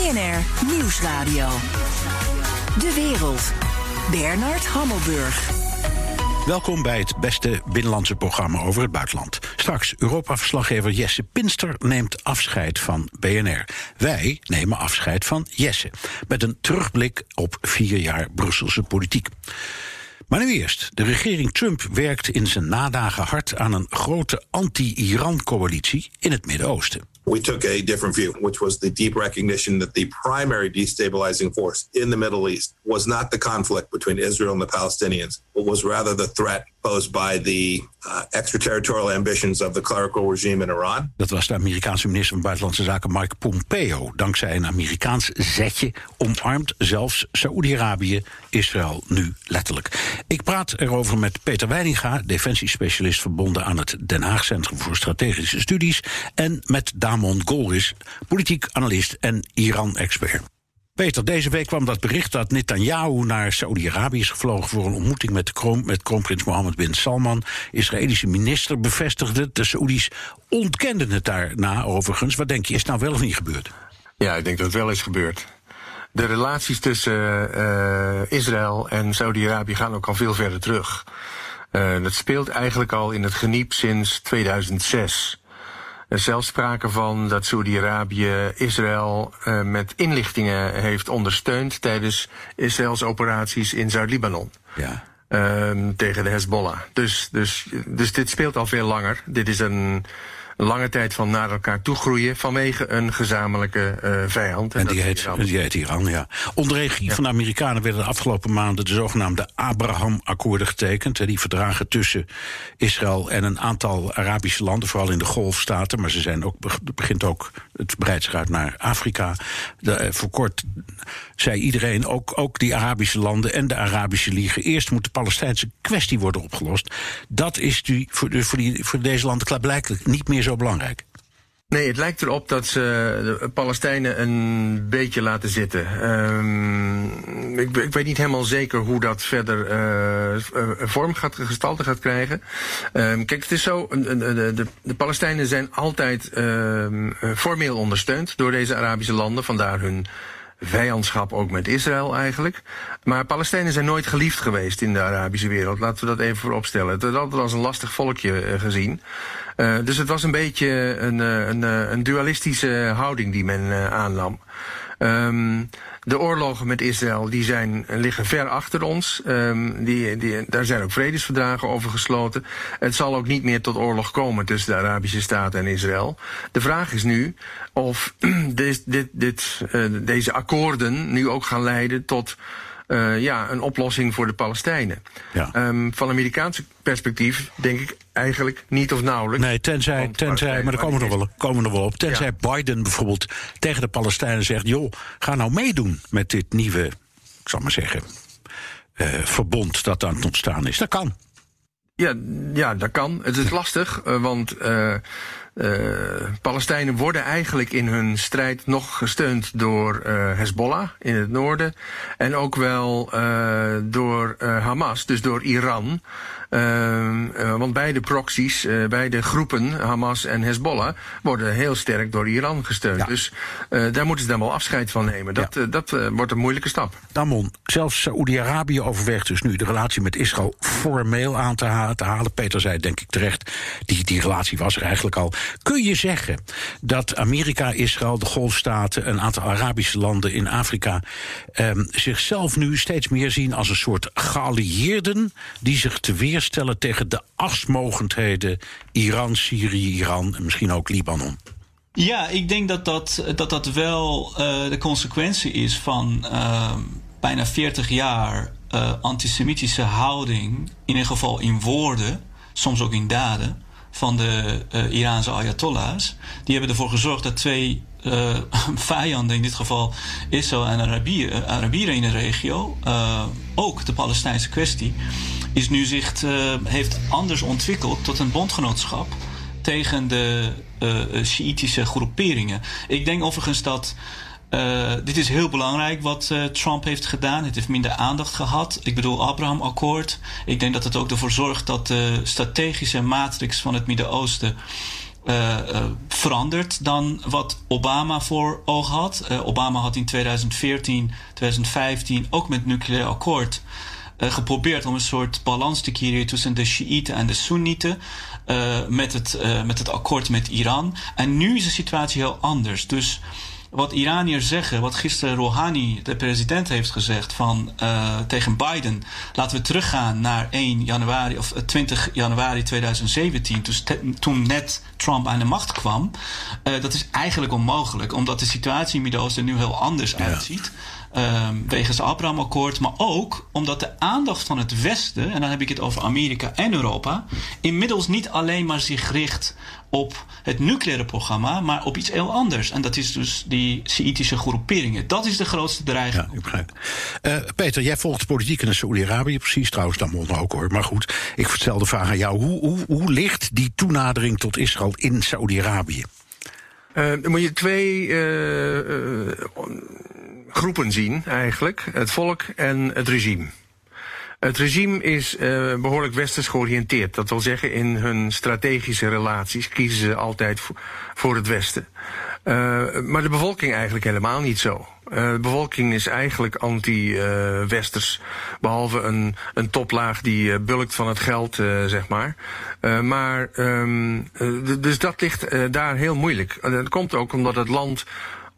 BNR Nieuwsradio. De wereld. Bernard Hammelburg. Welkom bij het beste binnenlandse programma over het buitenland. Straks Europa-verslaggever Jesse Pinster neemt afscheid van BNR. Wij nemen afscheid van Jesse. Met een terugblik op vier jaar Brusselse politiek. Maar nu eerst. De regering Trump werkt in zijn nadagen hard aan een grote anti-Iran-coalitie in het Midden-Oosten. We took a different view, which was the deep recognition that the primary destabilizing force in the Middle East was not the conflict between Israel and the Palestinians, but was rather the threat posed by the uh, extraterritorial ambitions of the clerical regime in Iran. Dat was de Amerikaanse minister van Buitenlandse Zaken Mike Pompeo. Dankzij een Amerikaans zetje omarmt zelfs Saoedi-Arabië Israël nu letterlijk. Ik praat erover met Peter Weininga, defensiespecialist verbonden aan het Den Haag Centrum voor Strategische Studies, en met Damon Golris, politiek analist en Iran-expert. Peter, deze week kwam dat bericht dat Netanyahu naar Saoedi-Arabië is gevlogen voor een ontmoeting met, kroon, met kroonprins Mohammed bin Salman. Israëlische minister bevestigde. De Saoedi's ontkenden het daarna overigens. Wat denk je, is nou wel of niet gebeurd? Ja, ik denk dat het wel is gebeurd. De relaties tussen uh, Israël en Saudi-Arabië gaan ook al veel verder terug. Uh, dat speelt eigenlijk al in het geniep sinds 2006. Er is zelfs sprake van dat Saudi-Arabië Israël uh, met inlichtingen heeft ondersteund tijdens Israëls operaties in Zuid-Libanon. Ja. Uh, tegen de Hezbollah. Dus, dus, dus dit speelt al veel langer. Dit is een lange tijd van naar elkaar toegroeien vanwege een gezamenlijke uh, vijand. En, en die, heet, die heet Iran, ja. Onder regie ja. van de Amerikanen werden de afgelopen maanden de zogenaamde Abraham-akkoorden getekend. Die verdragen tussen Israël en een aantal Arabische landen, vooral in de golfstaten. Maar ze zijn ook, begint ook, het breidt zich uit naar Afrika. De, voor kort zei iedereen, ook, ook die Arabische landen en de Arabische Liga, eerst moet de Palestijnse kwestie worden opgelost. Dat is die, voor, voor, die, voor deze landen klaarblijkelijk niet meer zo belangrijk. Nee, het lijkt erop dat ze de Palestijnen een beetje laten zitten. Um, ik, ik, weet niet helemaal zeker hoe dat verder uh, vorm gaat, gestalte gaat krijgen. Um, kijk, het is zo, de, de, de Palestijnen zijn altijd uh, formeel ondersteund door deze Arabische landen, vandaar hun vijandschap ook met Israël eigenlijk. Maar Palestijnen zijn nooit geliefd geweest in de Arabische wereld. Laten we dat even vooropstellen. Het is altijd als een lastig volkje uh, gezien. Uh, dus het was een beetje een, een, een dualistische houding die men aannam. Um, de oorlogen met Israël die zijn, liggen ver achter ons. Um, die, die, daar zijn ook vredesverdragen over gesloten. Het zal ook niet meer tot oorlog komen tussen de Arabische Staten en Israël. De vraag is nu of dit, dit, uh, deze akkoorden nu ook gaan leiden tot uh, ja, een oplossing voor de Palestijnen. Ja. Um, van Amerikaanse perspectief denk ik eigenlijk niet of nauwelijks. Nee, tenzij, tenzij maar daar komen we nog wel, komen nog wel op. Tenzij ja. Biden bijvoorbeeld tegen de Palestijnen zegt: joh, ga nou meedoen met dit nieuwe, ik zal maar zeggen, uh, verbond dat aan het ontstaan is. Dat kan. Ja, ja, dat kan. Het is lastig, uh, want uh, Palestijnen worden eigenlijk in hun strijd nog gesteund door uh, Hezbollah in het noorden. En ook wel uh, door Hamas, dus door Iran. Uh, want beide proxies, uh, beide groepen, Hamas en Hezbollah, worden heel sterk door Iran gesteund. Ja. Dus uh, daar moeten ze dan wel afscheid van nemen. Dat, ja. dat wordt een moeilijke stap. Damon, zelfs Saoedi-Arabië overweegt dus nu de relatie met Israël formeel aan te, ha te halen. Peter zei, denk ik terecht, die, die relatie was er eigenlijk al. Kun je zeggen dat Amerika, Israël, de Golfstaten, een aantal Arabische landen in Afrika um, zichzelf nu steeds meer zien als een soort geallieerden die zich te weer stellen tegen de afsmogendheden Iran, Syrië, Iran en misschien ook Libanon? Ja, ik denk dat dat, dat, dat wel uh, de consequentie is van uh, bijna 40 jaar uh, antisemitische houding, in ieder geval in woorden, soms ook in daden, van de Iraanse ayatollahs. Die hebben ervoor gezorgd dat twee uh, vijanden, in dit geval Israël en Arabieren, Arabieren in de regio, uh, ook de Palestijnse kwestie, is nu zich uh, heeft anders ontwikkeld tot een bondgenootschap tegen de uh, Sjiitische groeperingen. Ik denk overigens dat uh, dit is heel belangrijk wat uh, Trump heeft gedaan. Het heeft minder aandacht gehad. Ik bedoel, Abraham-akkoord. Ik denk dat het ook ervoor zorgt dat de strategische matrix van het Midden-Oosten veranderd dan wat Obama voor ogen had. Obama had in 2014, 2015 ook met nucleair akkoord geprobeerd om een soort balans te creëren tussen de Shiiten en de Soenieten. met, het, met het akkoord met Iran. En nu is de situatie heel anders. Dus wat Iraniërs zeggen, wat gisteren Rouhani, de president, heeft gezegd van, uh, tegen Biden. Laten we teruggaan naar 1 januari of 20 eh, januari 2017, dus toen net Trump aan de macht kwam. Uh, dat is eigenlijk onmogelijk, omdat de situatie in Midden-Oosten nu heel anders uitziet. Um, wegens het Abraham-akkoord, maar ook omdat de aandacht van het Westen, en dan heb ik het over Amerika en Europa, inmiddels niet alleen maar zich richt op het nucleaire programma, maar op iets heel anders. En dat is dus die Sjiitische groeperingen. Dat is de grootste dreiging. Ja, ik begrijp. Uh, Peter, jij volgt politiek in Saoedi-Arabië, precies trouwens, dan ook hoor. Maar goed, ik stel de vraag aan jou. Hoe, hoe, hoe ligt die toenadering tot Israël in Saoedi-Arabië? Uh, dan moet je twee uh, groepen zien eigenlijk. Het volk en het regime. Het regime is uh, behoorlijk westers georiënteerd. Dat wil zeggen, in hun strategische relaties kiezen ze altijd voor het Westen. Uh, maar de bevolking eigenlijk helemaal niet zo. Uh, de bevolking is eigenlijk anti-westers. behalve een, een toplaag die bulkt van het geld, zeg maar. maar, um, dus dat ligt daar heel moeilijk. dat komt ook omdat het land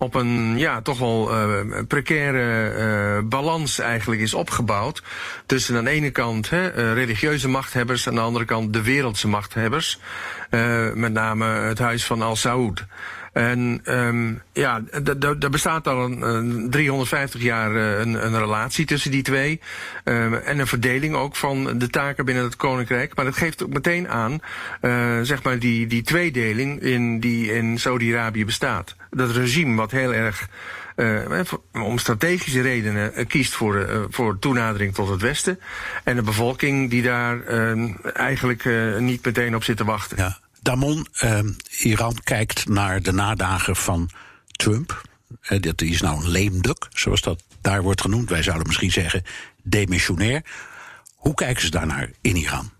op een ja, toch wel uh, precaire uh, balans eigenlijk is opgebouwd. Tussen aan de ene kant hè, uh, religieuze machthebbers, aan de andere kant de wereldse machthebbers. met name het huis van Al Saud. En um, ja, er bestaat al een, een 350 jaar een, een, relatie tussen die twee. Um, en een verdeling ook van de taken binnen het koninkrijk. Maar dat geeft ook meteen aan, uh, zeg maar, die, die tweedeling in, die in Saudi-Arabië bestaat. Dat regime wat heel erg uh, om strategische redenen kiest voor, voor toenadering tot het Westen. En de bevolking die daar eigenlijk niet meteen op zit te wachten. Ja. Damon, ehm, Iran kijkt naar de nadagen van Trump. Uh, dat is nou een leemduk, zoals dat daar wordt genoemd. Wij zouden misschien zeggen demissionair. Hoe kijken ze daarnaar in Iran?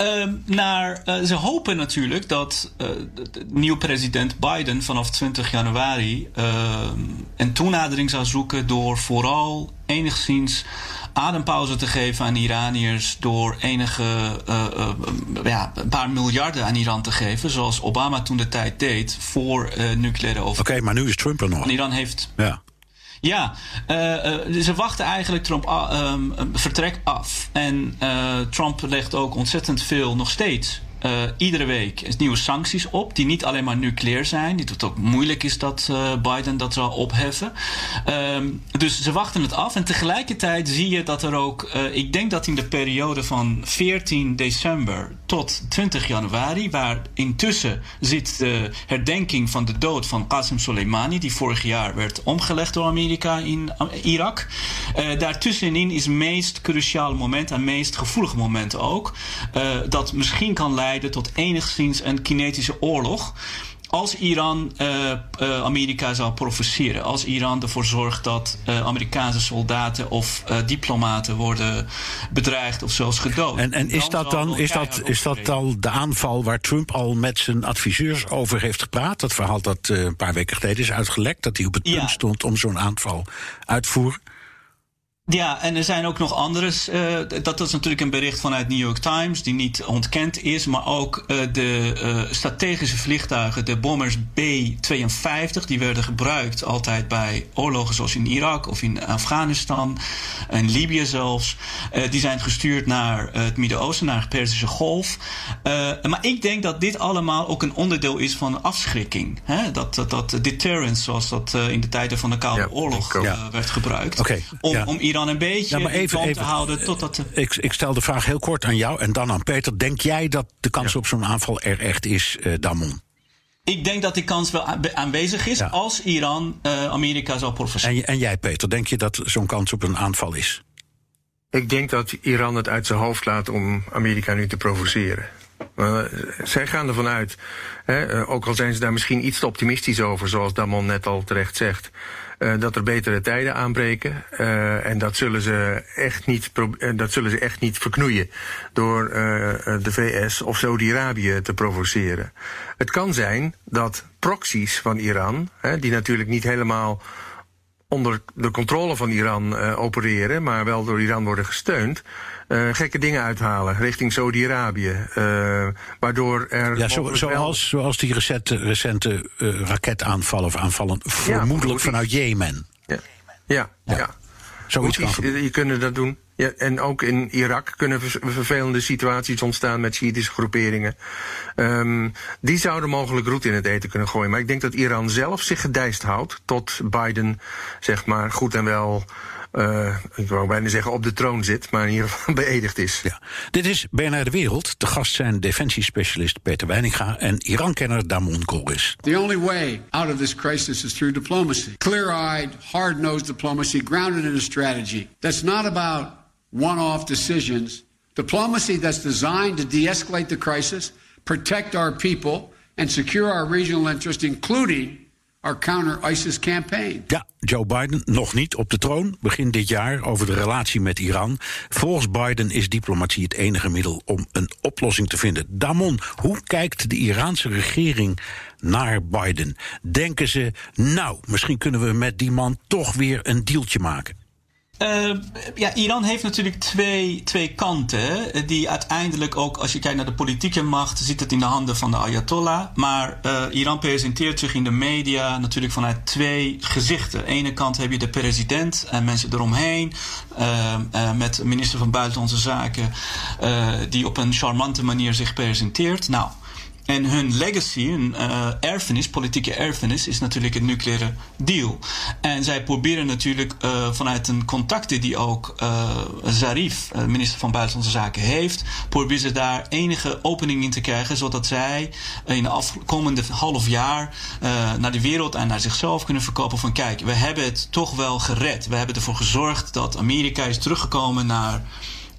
Uh, naar, uh, ze hopen natuurlijk dat uh, de nieuwe president Biden vanaf 20 januari ehm, een toenadering zou zoeken door vooral enigszins adempauze te geven aan Iraniërs door enige uh, uh, ja, een paar miljarden aan Iran te geven, zoals Obama toen de tijd deed voor uh, nucleaire over. Oké, maar nu is Trump er nog. En Iran heeft. Ja. Ja, uh, ze wachten eigenlijk Trump um, vertrek af. En uh, Trump legt ook ontzettend veel nog steeds uh, iedere week nieuwe sancties op, die niet alleen maar nucleair zijn, die het ook moeilijk is dat uh, Biden dat zal opheffen. Um, dus ze wachten het af en tegelijkertijd zie je dat er ook, uh, ik denk dat in de periode van 14 december tot 20 januari, waar intussen zit de herdenking van de dood van Qasem Soleimani, die vorig jaar werd omgelegd door Amerika in Irak. daartussenin is het meest cruciale moment en meest gevoelige moment ook, dat misschien kan leiden leiden tot enigszins een kinetische oorlog als Iran uh, uh, Amerika zou provoceren, als Iran ervoor zorgt dat uh, Amerikaanse soldaten of diplomaten worden bedreigd of zelfs gedood. En, en is dat dan is dat, is dat al de aanval waar Trump al met zijn adviseurs over heeft gepraat? Dat verhaal dat een paar weken geleden is uitgelekt, dat hij op het punt ja. stond om zo'n aanval uitvoeren? Ja, en er zijn ook nog andere. Uh, dat is natuurlijk een bericht vanuit New York Times, die niet ontkend is. Maar ook uh, de uh, strategische vliegtuigen, de bombers B-52, die werden gebruikt altijd bij oorlogen zoals in Irak of in Afghanistan en Libië zelfs. die zijn gestuurd naar het Midden-Oosten, naar de Perzische Golf. maar ik denk dat dit allemaal ook een onderdeel is van afschrikking. Hè? Dat, dat, dat deterrence, zoals dat in de tijden van de Koude ja, Oorlog werd gebruikt. Okay, om, ja. om Iran dan een beetje ja, maar even, even, te houden totdat... De... Ik, ik stel de vraag heel kort aan jou en dan aan Peter. Denk jij dat de kans ja. op zo'n aanval er echt is, uh, Damon? Ik denk dat die kans wel aanwezig is ja. als Iran uh, Amerika zou provoceren. En, en jij, Peter, denk je dat zo'n kans op een aanval is? Ik denk dat Iran het uit zijn hoofd laat om Amerika nu te provoceren. Uh, zij gaan ervan uit, hè, ook al zijn ze daar misschien iets te optimistisch over, zoals Damon net al terecht zegt, uh, dat er betere tijden aanbreken. En dat zullen ze echt niet, dat zullen ze echt niet verknoeien door de VS of Saudi-Arabië te provoceren. Het kan zijn dat proxies van Iran, hè, die natuurlijk niet helemaal onder de controle van Iran opereren, maar wel door Iran worden gesteund. Uh, gekke dingen uithalen richting Saudi-Arabië. Uh, waardoor er. Ja, zo, zoals, zoals die recente, recente raketaanvallen of aanvallen, vermoedelijk ja, vanuit Jemen. Ja, ja. ja. ja. Zoiets kan je kunnen dat doen. Ja, en ook in Irak kunnen vervelende situaties ontstaan met Shiïtische groeperingen. Um, die zouden mogelijk roet in het eten kunnen gooien. Maar ik denk dat Iran zelf zich gedijst houdt tot Biden, zeg maar, goed en wel uh, ik wou bijna zeggen op de troon zit, maar in ieder geval beëdigd is. Ja. Dit is BNR De Wereld. De gast zijn defensiespecialist Peter Weininga en Iran-kenner Damon Koris. The only way out of this crisis is through diplomacy. Clear-eyed, hard-nosed diplomacy grounded in a strategy. That's not about one-off decisions. Diplomacy that's designed to de-escalate the crisis, protect our people, and secure our regional interest, including our counter-ISIS campaign. Ja, Joe Biden nog niet op de troon, begin dit jaar, over de relatie met Iran. Volgens Biden is diplomatie het enige middel om een oplossing te vinden. Damon, hoe kijkt de Iraanse regering naar Biden? Denken ze, nou, misschien kunnen we met die man toch weer een dealtje maken? Uh, ja, Iran heeft natuurlijk twee, twee kanten. Die uiteindelijk ook, als je kijkt naar de politieke macht, zit het in de handen van de Ayatollah. Maar uh, Iran presenteert zich in de media natuurlijk vanuit twee gezichten. Aan de ene kant heb je de president en mensen eromheen. Uh, met minister van Buitenlandse Zaken, die op een charmante manier zich presenteert. Nou. En hun legacy, hun uh, erfenis, politieke erfenis, is natuurlijk het nucleaire deal. En zij proberen natuurlijk uh, vanuit een contacten die ook uh, Zarif, minister van Buitenlandse Zaken, heeft, proberen ze daar enige opening in te krijgen, zodat zij in de afkomende half jaar naar de wereld en naar zichzelf kunnen verkopen van kijk, we hebben het toch wel gered. We hebben ervoor gezorgd dat Amerika is teruggekomen naar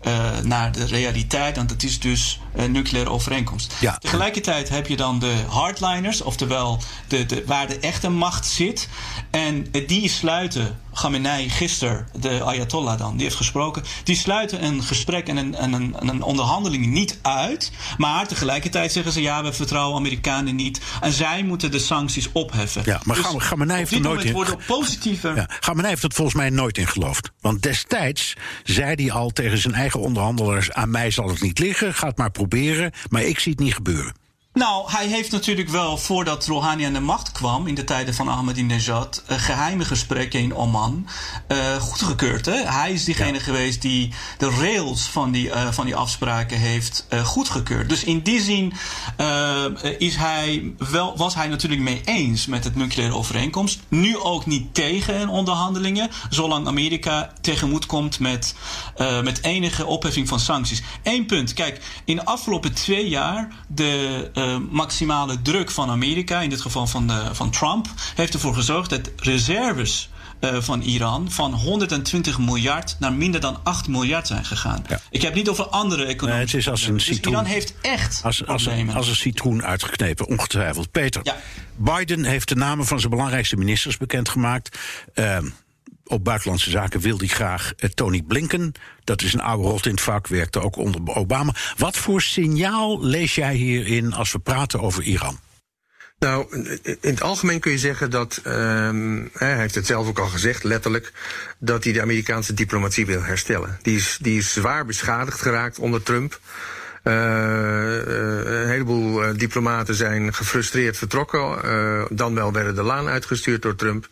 uh, naar de realiteit. En dat is dus een nucleaire overeenkomst. Ja. Tegelijkertijd heb je dan de hardliners, oftewel de, de, waar de echte macht zit. En die sluiten Khamenei gisteren, de Ayatollah dan, die heeft gesproken. Die sluiten een gesprek en een, een, een onderhandeling niet uit. Maar tegelijkertijd zeggen ze: ja, we vertrouwen Amerikanen niet. En zij moeten de sancties opheffen. Ja, maar dus Khamenei heeft er nooit in. Worden positieve... ja, Khamenei heeft het volgens mij nooit in geloofd. Want destijds zei hij al tegen zijn eigen onderhandelaars: aan mij zal het niet liggen, ga het maar proberen. Maar ik zie het niet gebeuren. Nou, hij heeft natuurlijk wel, voordat Rouhani aan de macht kwam, in de tijden van Ahmadinejad, uh, geheime gesprekken in Oman uh, goedgekeurd. Hè? Hij is diegene geweest die de rails van die, uh, van die afspraken heeft goedgekeurd. Dus in die zin is hij wel, was hij natuurlijk mee eens met het nucleaire overeenkomst. Nu ook niet tegen onderhandelingen, zolang Amerika tegemoet komt met, met enige opheffing van sancties. Eén punt, kijk, in de afgelopen twee jaar de uh, maximale druk van Amerika, in dit geval van, de, van Trump, heeft ervoor gezorgd dat reserves uh, van Iran van 120 miljard naar minder dan 8 miljard zijn gegaan. Ja. Ik heb niet over andere economie. Nee, het is als een dus citroen, Iran heeft echt als, als, een, als een citroen uitgeknepen, ongetwijfeld. Peter, ja. Biden heeft de namen van zijn belangrijkste ministers bekendgemaakt. Uh, op buitenlandse zaken wil hij graag uh, Tony Blinken. Dat is een oude rot in het vak, werkte ook onder Obama. Wat voor signaal lees jij hierin als we praten over Iran? Nou, in het algemeen kun je zeggen dat, um, hij heeft het zelf ook al gezegd, letterlijk, dat hij de Amerikaanse diplomatie wil herstellen. Die is, die is zwaar beschadigd geraakt onder Trump. Uh, uh, een heleboel diplomaten zijn gefrustreerd vertrokken. dan wel werden de laan uitgestuurd door Trump.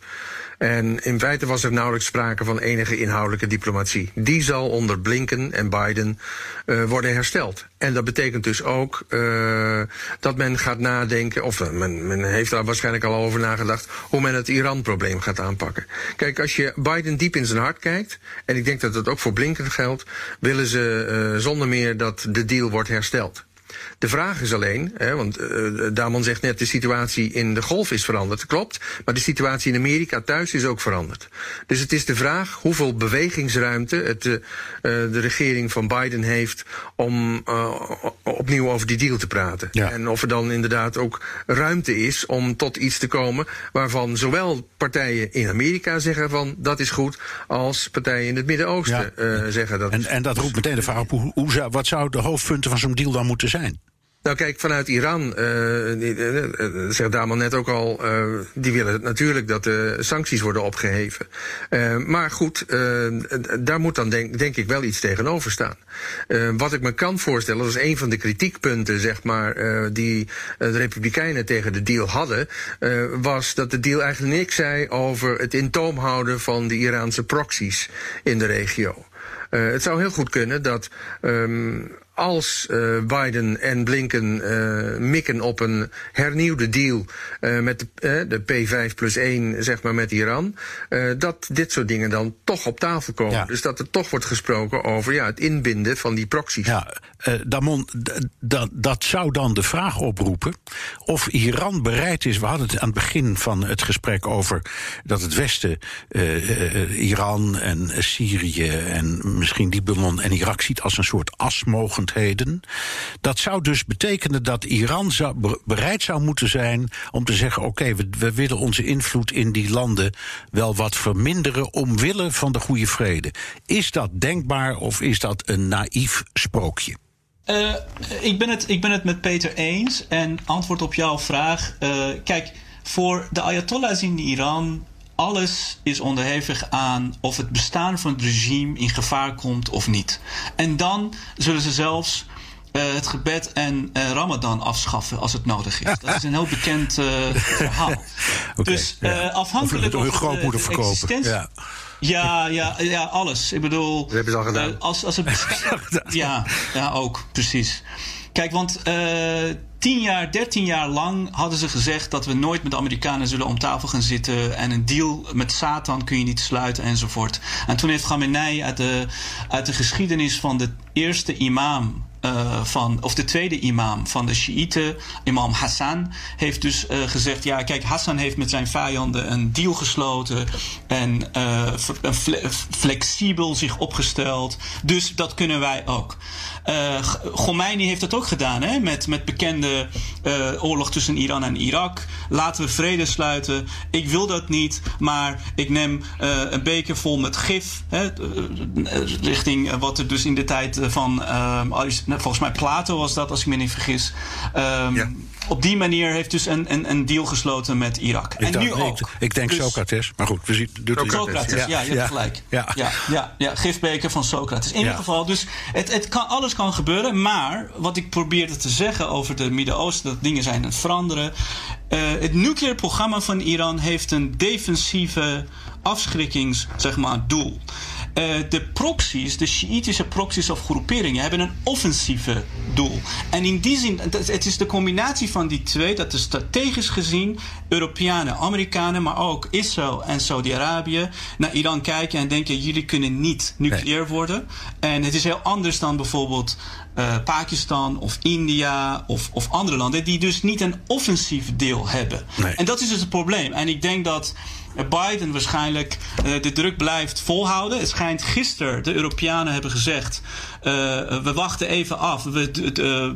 En in feite was er nauwelijks sprake van enige inhoudelijke diplomatie. Die zal onder Blinken en Biden uh, worden hersteld. En dat betekent dus ook uh, dat men gaat nadenken, of uh, men, men heeft daar waarschijnlijk al over nagedacht, hoe men het Iran-probleem gaat aanpakken. Kijk, als je Biden diep in zijn hart kijkt, en ik denk dat dat ook voor Blinken geldt, willen ze zonder meer dat de deal wordt hersteld. De vraag is alleen, hè, want uh, Damon zegt net de situatie in de golf is veranderd. Klopt, maar de situatie in Amerika thuis is ook veranderd. Dus het is de vraag hoeveel bewegingsruimte het, uh, de regering van Biden heeft om opnieuw over die deal te praten. Ja. En of er dan inderdaad ook ruimte is om tot iets te komen waarvan zowel partijen in Amerika zeggen van dat is goed, als partijen in het Midden-Oosten ja. zeggen dat. En, en dat roept meteen de vraag op hoe, hoe zou, wat zou de hoofdpunten van zo'n deal dan moeten zijn? Nou kijk, vanuit Iran, uh, zegt Daman net ook al, die willen natuurlijk dat de sancties worden opgeheven. Maar goed, daar moet dan denk, ik wel iets tegenover staan. wat ik me kan voorstellen, dat is een van de kritiekpunten, zeg maar, die de Republikeinen tegen de deal hadden, was dat de deal eigenlijk niks zei over het in toom houden van de Iraanse proxies in de regio. het zou heel goed kunnen dat um, als uh, Biden en Blinken uh, mikken op een hernieuwde deal uh, met de, de, P5 plus 1, zeg maar, met Iran, dat dit soort dingen dan toch op tafel komen. Ja. Dus dat er toch wordt gesproken over ja, het inbinden van die proxies. Ja, Damon, dat zou dan de vraag oproepen of Iran bereid is. We hadden het aan het begin van het gesprek over dat het Westen Iran en Syrië en misschien Libanon en Irak ziet als een soort dat zou dus betekenen dat Iran zou, bereid zou moeten zijn om te zeggen: oké, we, we, willen onze invloed in die landen wel wat verminderen omwille van de goede vrede. Is dat denkbaar of is dat een naïef sprookje? Uh, ik, ben het, ik ben het met Peter eens. En antwoord op jouw vraag. Uh, kijk, voor de Ayatollahs in Iran alles is onderhevig aan of het bestaan van het regime in gevaar komt of niet. En dan zullen ze zelfs uh, het gebed en uh, Ramadan afschaffen als het nodig is. Dat is een heel bekend uh, verhaal. okay, dus ja. afhankelijk van. Hun grootmoeder verkopen. Ja. Ja, ja, ja, alles. Ik bedoel. Dat hebben ze al gedaan. als, als het ja, ja, ook, precies. Kijk, want tien jaar, dertien jaar lang hadden ze gezegd dat we nooit met de Amerikanen zullen om tafel gaan zitten. En een deal met Satan kun je niet sluiten enzovoort. En toen heeft Khamenei uit de, uit de geschiedenis van de eerste imam uh, van, of de tweede imam van de Shiiten, imam Hassan, heeft dus uh, gezegd: ja, kijk, Hassan heeft met zijn vijanden een deal gesloten en uh, flexibel zich opgesteld. Dus dat kunnen wij ook. Uh, Khomeini heeft dat ook gedaan, hè? Met, met bekende uh, oorlog tussen Iran en Irak. Laten we vrede sluiten. Ik wil dat niet, maar ik neem uh, een beker vol met gif. Hè? richting wat er dus in de tijd van, volgens mij Plato was dat, als ik me niet vergis. Um, ja op die manier heeft dus een, een, een deal gesloten met Irak. Ik en dacht, nu ook. Ik, ik denk dus, Socrates, maar goed, we zien. Socrates, Socrates ja, ja, je hebt gelijk. Ja. Ja, ja, ja, gifbeker van Socrates. In ieder geval, dus het, het kan, alles kan gebeuren. Maar wat ik probeerde te zeggen over het Midden-Oosten, dat dingen zijn aan het veranderen. Uh, het nucleaire programma van Iran heeft een defensieve afschrikkings, zeg maar, doel. Uh, de proxies, de Shiïtische proxies of groeperingen, hebben een offensieve doel. En in die zin, het is de combinatie van die twee dat er strategisch gezien Europeanen, Amerikanen, maar ook Israël en Saudi-Arabië naar Iran kijken en denken: jullie kunnen niet nucleair worden. En het is heel anders dan bijvoorbeeld uh, Pakistan of India of, of andere landen, die dus niet een offensief deel hebben. Nee. En dat is dus het probleem. En ik denk dat Biden waarschijnlijk uh, de druk blijft volhouden. Het schijnt gisteren de Europeanen hebben gezegd we wachten even af. We, uh,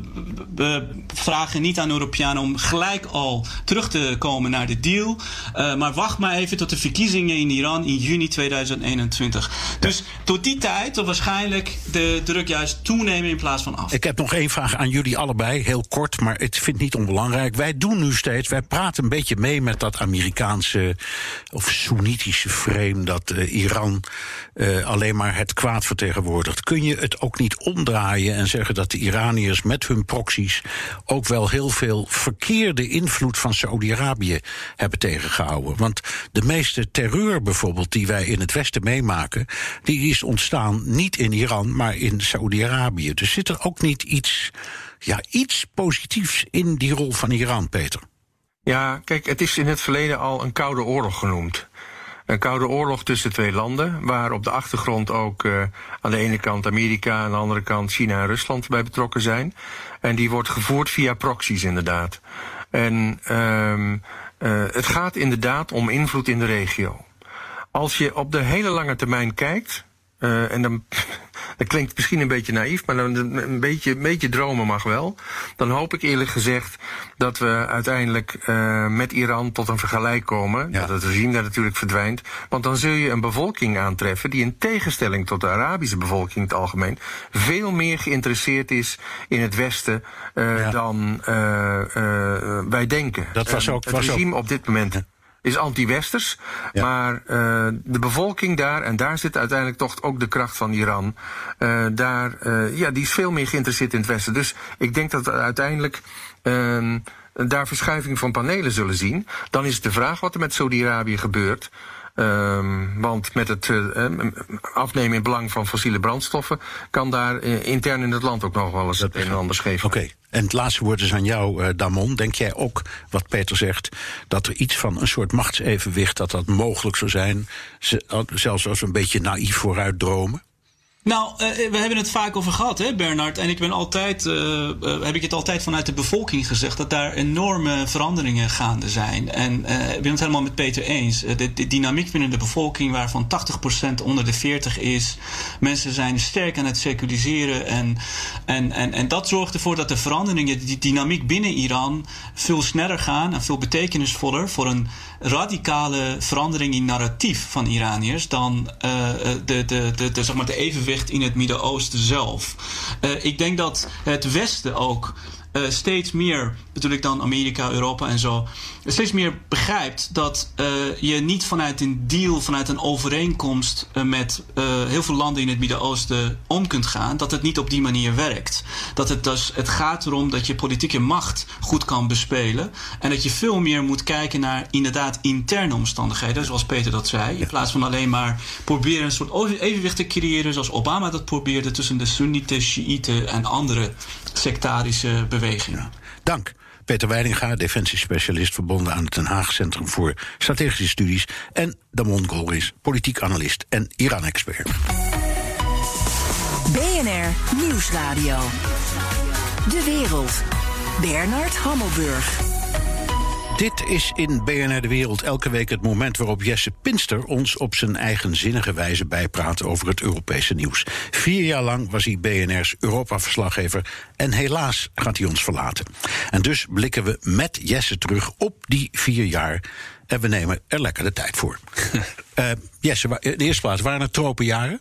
we, vragen niet aan Europeanen om gelijk al terug te komen naar de deal. Uh, maar wacht maar even tot de verkiezingen in Iran in juni 2021. Dus tot die tijd zal waarschijnlijk de druk juist toenemen in plaats van af. Ik heb nog één vraag aan jullie allebei, heel kort, maar het niet onbelangrijk. Wij doen nu steeds, wij praten een beetje mee met dat Amerikaanse of Soenitische frame dat Iran alleen maar het kwaad vertegenwoordigt. Kun je het ook ook niet omdraaien en zeggen dat de Iraniërs met hun proxies ook wel heel veel verkeerde invloed van Saudi-Arabië hebben tegengehouden. Want de meeste terreur bijvoorbeeld die wij in het Westen meemaken, die is ontstaan niet in Iran, maar in Saudi-Arabië. Dus zit er ook niet iets, ja, iets positiefs in die rol van Iran, Peter? Ja, kijk, het is in het verleden al een koude oorlog genoemd. Een koude oorlog tussen twee landen, waar op de achtergrond ook uh, aan de ene kant Amerika, aan de andere kant China en Rusland bij betrokken zijn. En die wordt gevoerd via proxies inderdaad. En um, het gaat inderdaad om invloed in de regio. Als je op de hele lange termijn kijkt, uh, en dan dat klinkt misschien een beetje naïef, maar dan een beetje, een beetje dromen mag wel. Dan hoop ik eerlijk gezegd dat we uiteindelijk uh, met Iran tot een vergelijk komen. Ja. Dat het regime daar natuurlijk verdwijnt. Want dan zul je een bevolking aantreffen die in tegenstelling tot de Arabische bevolking in het algemeen veel meer geïnteresseerd is in het Westen uh, ja. dan wij denken. Dat was ook, het was regime ook... op dit moment is anti-westers. Ja. Maar uh, de bevolking daar, en daar zit uiteindelijk toch ook de kracht van Iran, uh, daar, uh, ja, die is veel meer geïnteresseerd in het Westen. Dus ik denk dat we uiteindelijk uh, daar verschuiving van panelen zullen zien. Dan is het de vraag wat er met Saudi-Arabië gebeurt. Um, want met het uh, afnemen in belang van fossiele brandstoffen kan daar uh, intern in het land ook nog wel eens het een en ander scheef. Oké, okay. en het laatste woord is aan jou, uh, Damon. Denk jij ook, wat Peter zegt, dat er iets van een soort machtsevenwicht, dat dat mogelijk zou zijn, zelfs als we een beetje naïef vooruit dromen? Nou, uh, we hebben het vaak over gehad, hè, Bernard. En ik ben altijd, uh, uh, heb ik het altijd vanuit de bevolking gezegd, dat daar enorme veranderingen gaande zijn. En ik ben het helemaal met Peter eens. De, de, dynamiek binnen de bevolking, waarvan 80% onder de 40 is. Mensen zijn sterk aan het seculariseren. En, en, en, en dat zorgt ervoor dat de veranderingen, die dynamiek binnen Iran, veel sneller gaan en veel betekenisvoller voor een radicale verandering in narratief van Iraniërs dan de, de, de, de, zeg maar de evenwicht in het Midden-Oosten zelf. Uh, ik denk dat het Westen ook uh, steeds meer, natuurlijk dan Amerika, Europa en zo, steeds meer begrijpt dat uh, je niet vanuit een deal, vanuit een overeenkomst uh, met heel veel landen in het Midden-Oosten om kunt gaan, dat het niet op die manier werkt. Dat het dus, het gaat erom dat je politieke macht goed kan bespelen en dat je veel meer moet kijken naar inderdaad interne omstandigheden, zoals Peter dat zei, in plaats van alleen maar proberen een soort evenwicht te creëren, zoals Obama dat probeerde tussen de Soenieten, Shiiten en andere sectarische bewegingen. Ja. Dank. Peter Weidinga, defensiespecialist verbonden aan het Den Haag Centrum voor Strategische Studies. En Damon Golris, politiek analist en Iran-expert. BNR Nieuwsradio. De wereld. Bernard Hammelburg. Dit is in BNR De Wereld elke week het moment waarop Jesse Pinster ons op zijn eigenzinnige wijze bijpraat over het Europese nieuws. Vier jaar lang was hij BNR's Europa-verslaggever en helaas gaat hij ons verlaten. En dus blikken we met Jesse terug op die vier jaar en we nemen er lekker de tijd voor. uh, Jesse, in de eerste plaats, waren het tropenjaren?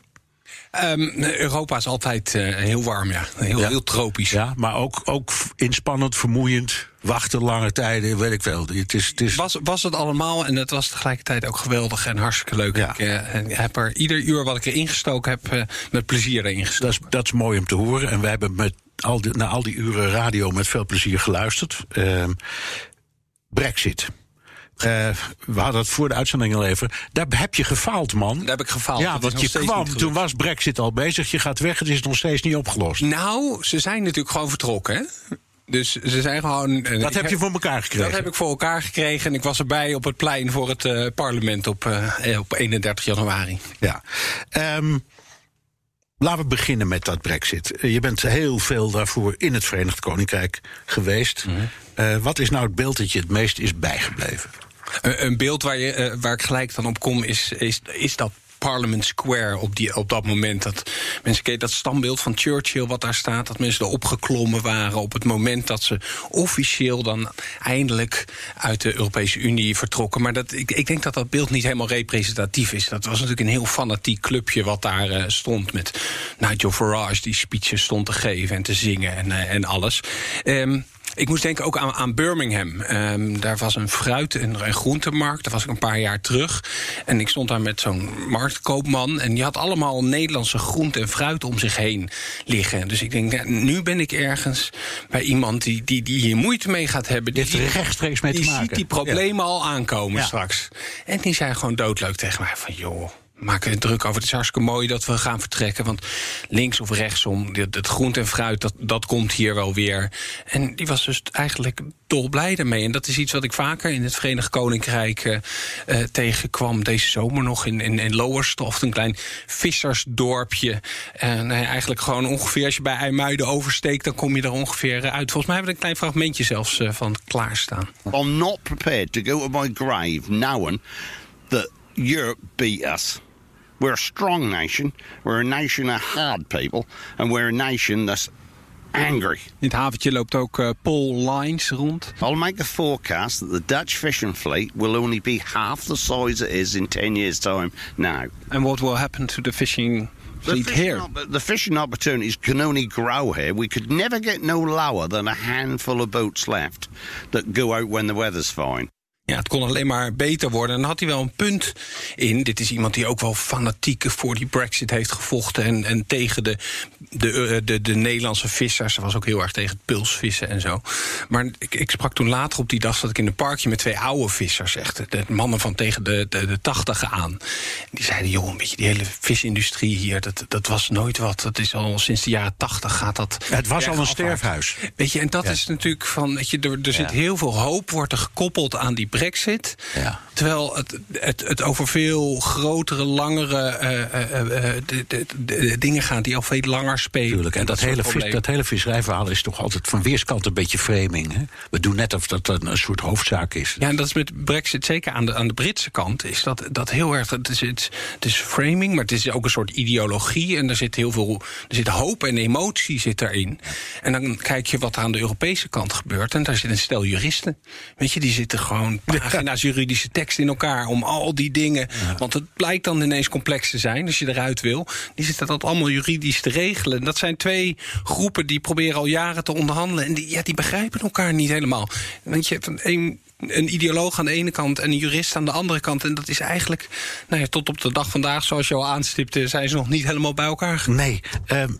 Um, Europa is altijd uh, heel warm, ja. Heel, ja. heel tropisch. Ja, maar ook, ook inspannend, vermoeiend. Wachten lange tijden, weet ik veel. Het is, het is... Was, was het allemaal en het was tegelijkertijd ook geweldig en hartstikke leuk. Ja. Ik uh, heb er ieder uur wat ik erin gestoken heb, uh, met plezier erin gestoken. Dat is, dat is mooi om te horen. En wij hebben met al die, naar al die uren radio met veel plezier geluisterd. Ehm, Brexit. Uh, we hadden het voor de uitzending al even. Daar heb je gefaald, man. Daar heb ik gefaald. Ja, want je kwam, toen was Brexit al bezig. Je gaat weg, het is nog steeds niet opgelost. Nou, ze zijn natuurlijk gewoon vertrokken, hè? Dus ze zijn gewoon. Dat heb je voor elkaar gekregen? Dat heb ik voor elkaar gekregen. En ik was erbij op het plein voor het uh, parlement op, uh, op 31 januari. Ja. Um, Laten we beginnen met dat Brexit. Je bent heel veel daarvoor in het Verenigd Koninkrijk geweest. Mm -hmm. uh, wat is nou het beeld dat je het meest is bijgebleven? Een beeld waar, je, uh, waar ik gelijk dan op kom is, is, is dat Parliament Square op, die, op dat moment. Dat mensen keken dat standbeeld van Churchill wat daar staat. Dat mensen erop geklommen waren op het moment dat ze officieel dan eindelijk uit de Europese Unie vertrokken. Maar dat, ik, ik denk dat dat beeld niet helemaal representatief is. Dat was natuurlijk een heel fanatiek clubje wat daar uh, stond met Nigel Farage die speeches stond te geven en te zingen en, uh, en alles. Um, ik moest denken ook aan, aan Birmingham. Um, daar was een fruit- en, en groentemarkt. Daar was ik een paar jaar terug. En ik stond daar met zo'n marktkoopman. En die had allemaal Nederlandse groente en fruit om zich heen liggen. Dus ik denk, nu ben ik ergens bij iemand die, die, die hier moeite mee gaat hebben. Die, die rechtstreeks mee te die maken. ziet die problemen ja. al aankomen ja. straks. En die zei gewoon doodleuk tegen mij van... joh, maken druk over. Het is hartstikke mooi dat we gaan vertrekken. Want links of rechtsom, het groente en fruit, dat, dat komt hier wel weer. En die was dus eigenlijk dolblij daarmee. En dat is iets wat ik vaker in het Verenigd Koninkrijk eh, eh, tegenkwam. Deze zomer nog in, in, in Lowestoft, een klein vissersdorpje. En ja, eigenlijk gewoon ongeveer, als je bij IJmuiden oversteekt, dan kom je er ongeveer eh, uit. Volgens mij hebben we er een klein fragmentje zelfs eh, van klaarstaan. I'm not prepared to go to my grave knowing that Europe beat us. We're a strong nation. We're a nation of hard people. And we're a nation that's angry. In het haventje loopt ook eh, Paul Lines rond. I'll make a forecast that the Dutch fishing fleet will only be half the size it is in 10 years' time now. And what will happen to the fishing The fleet here? op- the fishing opportunities can only grow here. We could never get no lower than a handful of boats left that go out when the weather's fine. Ja, het kon alleen maar beter worden. En dan had hij wel een punt in. Dit is iemand die ook wel fanatiek voor die Brexit heeft gevochten. En, en tegen de, de, eh, de, de Nederlandse vissers. Ze was ook heel erg tegen het pulsvissen en zo. Maar ik, ik sprak toen later op die dag. zat ik in een parkje met twee oude vissers. Echt de, mannen van tegen de, de, de tachtigen aan. En die zeiden: joh, een beetje die hele visindustrie hier. Dat, dat was nooit wat. Dat is al sinds de jaren tachtig gaat dat. Het was al een sterfhuis. Weet je, en dat Ja. is natuurlijk van, weet je, er, er zit heel veel hoop, wordt er gekoppeld aan die brexit. Ja. Terwijl het, het, het over veel grotere, langere eh, eh, eh, de, de, de dingen gaat die al veel langer spelen. Tuurlijk. En dat, hele, vis, dat hele visserijverhaal is toch altijd van weerskant een beetje framing. Hè? We doen net of dat een, een soort hoofdzaak is. Ja, en dat is met Brexit zeker aan de, aan de Britse kant. Is dat, dat heel erg. Het is, het, is framing, maar het is ook een soort ideologie. En er zit heel veel. Er zit hoop en emotie zit erin. En dan kijk je wat er aan de Europese kant gebeurt. En daar zit een stel juristen. Weet je, die zitten gewoon pagina's juridische tekst in elkaar. Om al die dingen. Want het blijkt dan ineens complex te zijn als je eruit wil. Die zitten dat allemaal juridisch te regelen. Dat zijn twee groepen die proberen al jaren te onderhandelen. En die, ja, die begrijpen elkaar niet helemaal. Want je hebt een, een, ideoloog aan de ene kant en een jurist aan de andere kant. En dat is eigenlijk, nou ja, tot op de dag vandaag, zoals je al aanstipte, zijn ze nog niet helemaal bij elkaar. Nee. ehm,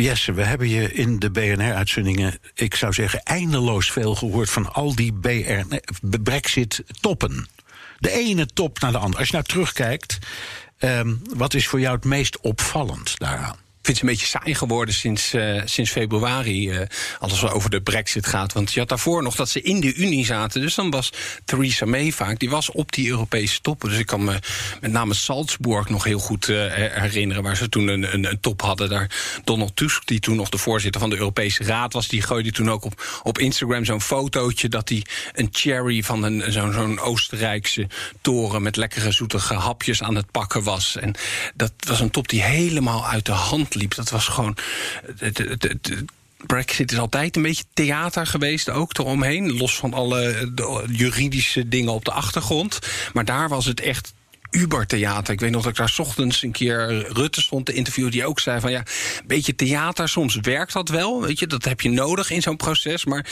Jesse, we hebben je in de BNR-uitzendingen, ik zou zeggen, eindeloos veel gehoord van al die Brexit-toppen. De ene top naar de andere. Als je nou terugkijkt, ehm, wat is voor jou het meest opvallend daaraan? Vind het een beetje saai geworden sinds, eh, sinds februari. eh, als het over de brexit gaat. Want je had daarvoor nog dat ze in de Unie zaten. Dus dan was Theresa May vaak. Die was op die Europese toppen. Dus ik kan me met name Salzburg nog heel goed eh, herinneren. Waar ze toen een, een, een top hadden. Daar Donald Tusk, die toen nog de voorzitter van de Europese Raad was. Die gooide toen ook op, op Instagram zo'n fotootje. Dat hij een cherry van een, zo'n zo'n Oostenrijkse toren. met lekkere zoetige hapjes aan het pakken was. En dat was een top die helemaal uit de hand liep. Dat was gewoon. Brexit is altijd een beetje theater geweest, ook eromheen. Los van alle juridische dingen op de achtergrond. Maar daar was het echt. Uber-theater. Ik weet nog dat ik daar 's ochtends een keer Rutte stond te interviewen. Die ook zei van ja, een beetje theater. Soms werkt dat wel. Weet je, dat heb je nodig in zo'n proces. Maar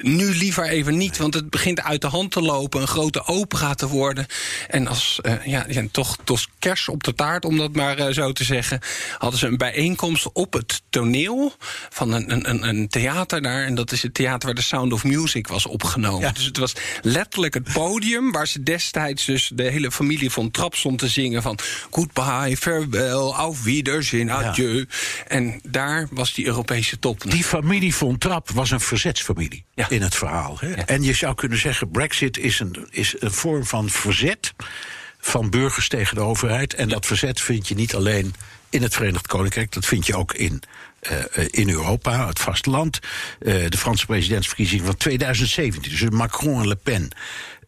nu liever even niet. Want het begint uit de hand te lopen. Een grote opera te worden. En als eh, ja, ja, toch, toch kers op de taart, om dat maar eh, zo te zeggen. Hadden ze een bijeenkomst op het toneel van een, een, een, een theater daar. En dat is het theater waar de Sound of Music was opgenomen. Ja. Dus het was letterlijk het podium waar ze destijds dus de hele familie van Trap stond te zingen van goodbye, farewell, auf Wiedersehen, adieu. En daar was die Europese top. Die familie von Trapp was een verzetsfamilie Ja. in het verhaal. Hè? Ja. En je zou kunnen zeggen, Brexit is een, is een vorm van verzet van burgers tegen de overheid. En dat verzet vind je niet alleen in het Verenigd Koninkrijk, dat vind je ook in, eh, eh, in Europa, het vasteland. Eh, de Franse presidentsverkiezingen van 2017, dus Macron en Le Pen.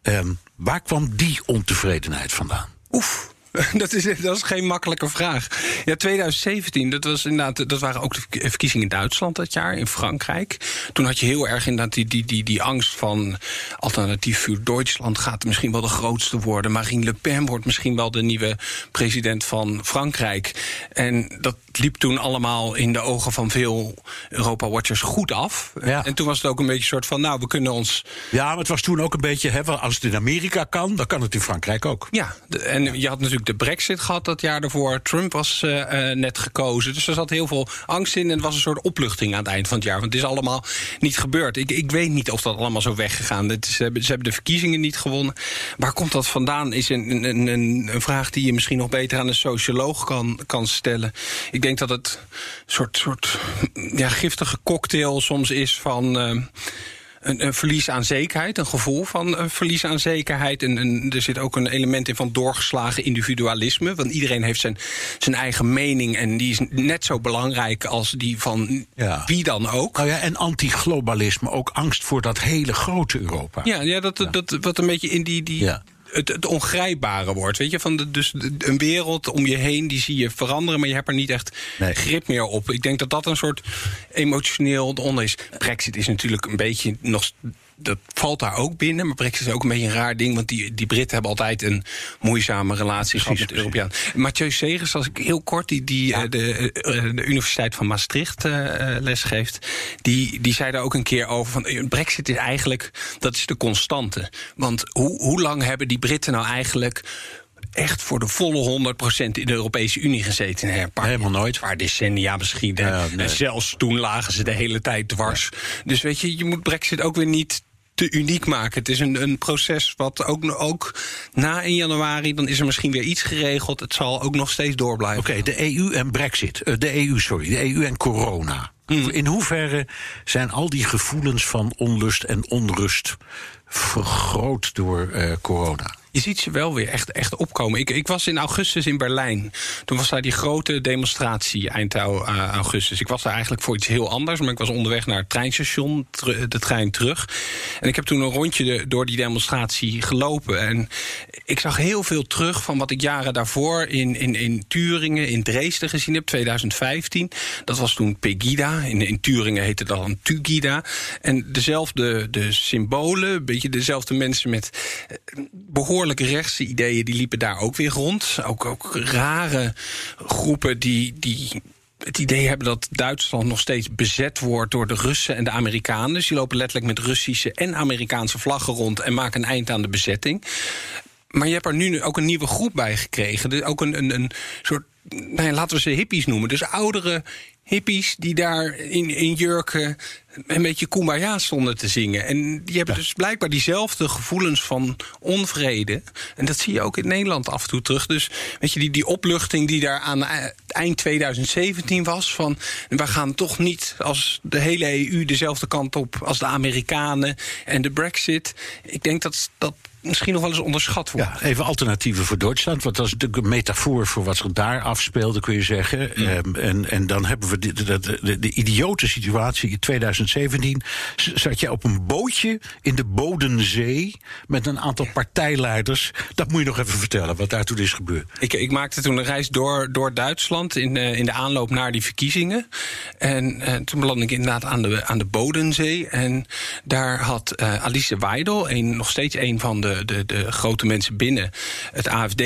Ehm, waar kwam die ontevredenheid vandaan? ouf. Dat is, dat is geen makkelijke vraag. Ja, 2017, dat, was inderdaad, dat waren ook de verk- verkiezingen in Duitsland dat jaar, in Frankrijk. Toen had je heel erg inderdaad die, die, die, die angst van alternatief voor Duitsland gaat misschien wel de grootste worden. Marine Le Pen wordt misschien wel de nieuwe president van Frankrijk. En dat liep toen allemaal in de ogen van veel Europa-watchers goed af. Ja. En toen was het ook een beetje een soort van, nou, we kunnen ons Ja, maar het was toen ook een beetje, hè, als het in Amerika kan, dan kan het in Frankrijk ook. Ja, en je had natuurlijk de Brexit gehad dat jaar daarvoor. Trump was uh, net gekozen. Dus er zat heel veel angst in. En het was een soort opluchting aan het eind van het jaar. Want het is allemaal niet gebeurd. Ik, ik weet niet of dat allemaal zo weggegaan is. Ze hebben, de verkiezingen niet gewonnen. Waar komt dat vandaan? Is een, een, een, een vraag die je misschien nog beter aan een socioloog kan, kan stellen. Ik denk dat het een soort, soort ja, giftige cocktail soms is van. Uh, een, een, verlies aan zekerheid, een gevoel van een verlies aan zekerheid. En, en, er zit ook een element in van doorgeslagen individualisme. Want iedereen heeft zijn, zijn eigen mening en die is net zo belangrijk als die van ja. wie dan ook. Nou ja, en anti-globalisme, ook angst voor dat hele grote Europa. Ja, ja, dat, ja. dat wat een beetje in die. die ja het, het ongrijpbare wordt. Weet je, van de, dus een wereld om je heen, die zie je veranderen, maar je hebt er niet echt nee. grip meer op. Ik denk dat dat een soort emotioneel onder is. Brexit is natuurlijk een beetje nog dat valt daar ook binnen. Maar Brexit is ook een beetje een raar ding. Want die, die Britten hebben altijd een moeizame relatie gehad met de Europeanen. Mathieu Segers, als ik heel kort, die, die ja. de, de, Universiteit van Maastricht uh, lesgeeft. Die, die zei daar ook een keer over. Van, Brexit is eigenlijk, dat is de constante. Want hoe, hoe lang hebben die Britten nou eigenlijk echt voor de volle 100% in de Europese Unie gezeten. Hè? Paar, Helemaal nooit. Een paar decennia misschien. Ja, nee. En zelfs toen lagen ze de hele tijd dwars. Ja. Dus weet je, je moet Brexit ook weer niet te uniek maken. Het is een, een proces wat ook, ook na 1 januari, dan is er misschien weer iets geregeld. Het zal ook nog steeds door blijven. Oké, okay, de EU en Brexit. Uh, de EU, sorry, de EU en corona. Hmm. In hoeverre zijn al die gevoelens van onlust en onrust vergroot door uh, corona? Je ziet ze wel weer echt, echt opkomen. Ik, ik was in augustus in Berlijn. Toen was daar die grote demonstratie eind augustus. Ik was daar eigenlijk voor iets heel anders, maar ik was onderweg naar het treinstation, de trein terug. En ik heb toen een rondje door die demonstratie gelopen. En ik zag heel veel terug van wat ik jaren daarvoor in, in, in Turingen, in Dresden gezien heb, 2015. Dat was toen Pegida. In, in Turingen heette dat dan Tugida. En dezelfde de symbolen, een beetje dezelfde mensen met eh, behoorlijk rechtse ideeën die liepen daar ook weer rond. Ook, ook rare groepen die, die het idee hebben dat Duitsland nog steeds bezet wordt door de Russen en de Amerikanen. Dus die lopen letterlijk met Russische en Amerikaanse vlaggen rond en maken een eind aan de bezetting. Maar je hebt er nu ook een nieuwe groep bij gekregen. Ook een, een, een soort, nou laten we ze hippies noemen. Dus oudere hippies die daar in, in jurken een beetje kumbaya stonden te zingen. En die hebben ja. dus blijkbaar diezelfde gevoelens van onvrede. En dat zie je ook in Nederland af en toe terug. Dus weet je, die, die opluchting die daar aan eind 2017 was... van we gaan toch niet als de hele EU dezelfde kant op... als de Amerikanen en de brexit. Ik denk dat, dat misschien nog wel eens onderschat wordt. Ja, even alternatieven voor Duitsland. Want dat is natuurlijk een metafoor voor wat zich daar afspeelde, kun je zeggen. Ja. Um, en, en dan hebben we de, de, de, de, idiote situatie in 2017. Zat je op een bootje in de Bodensee met een aantal partijleiders. Dat moet je nog even vertellen, wat daar toen is gebeurd. Ik, ik maakte toen een reis door, door Duitsland in, uh, in de aanloop naar die verkiezingen. En uh, toen belandde ik inderdaad aan de, aan de Bodensee. En daar had uh, Alice Weidel, een, nog steeds een van de de, de, grote mensen binnen het AFD,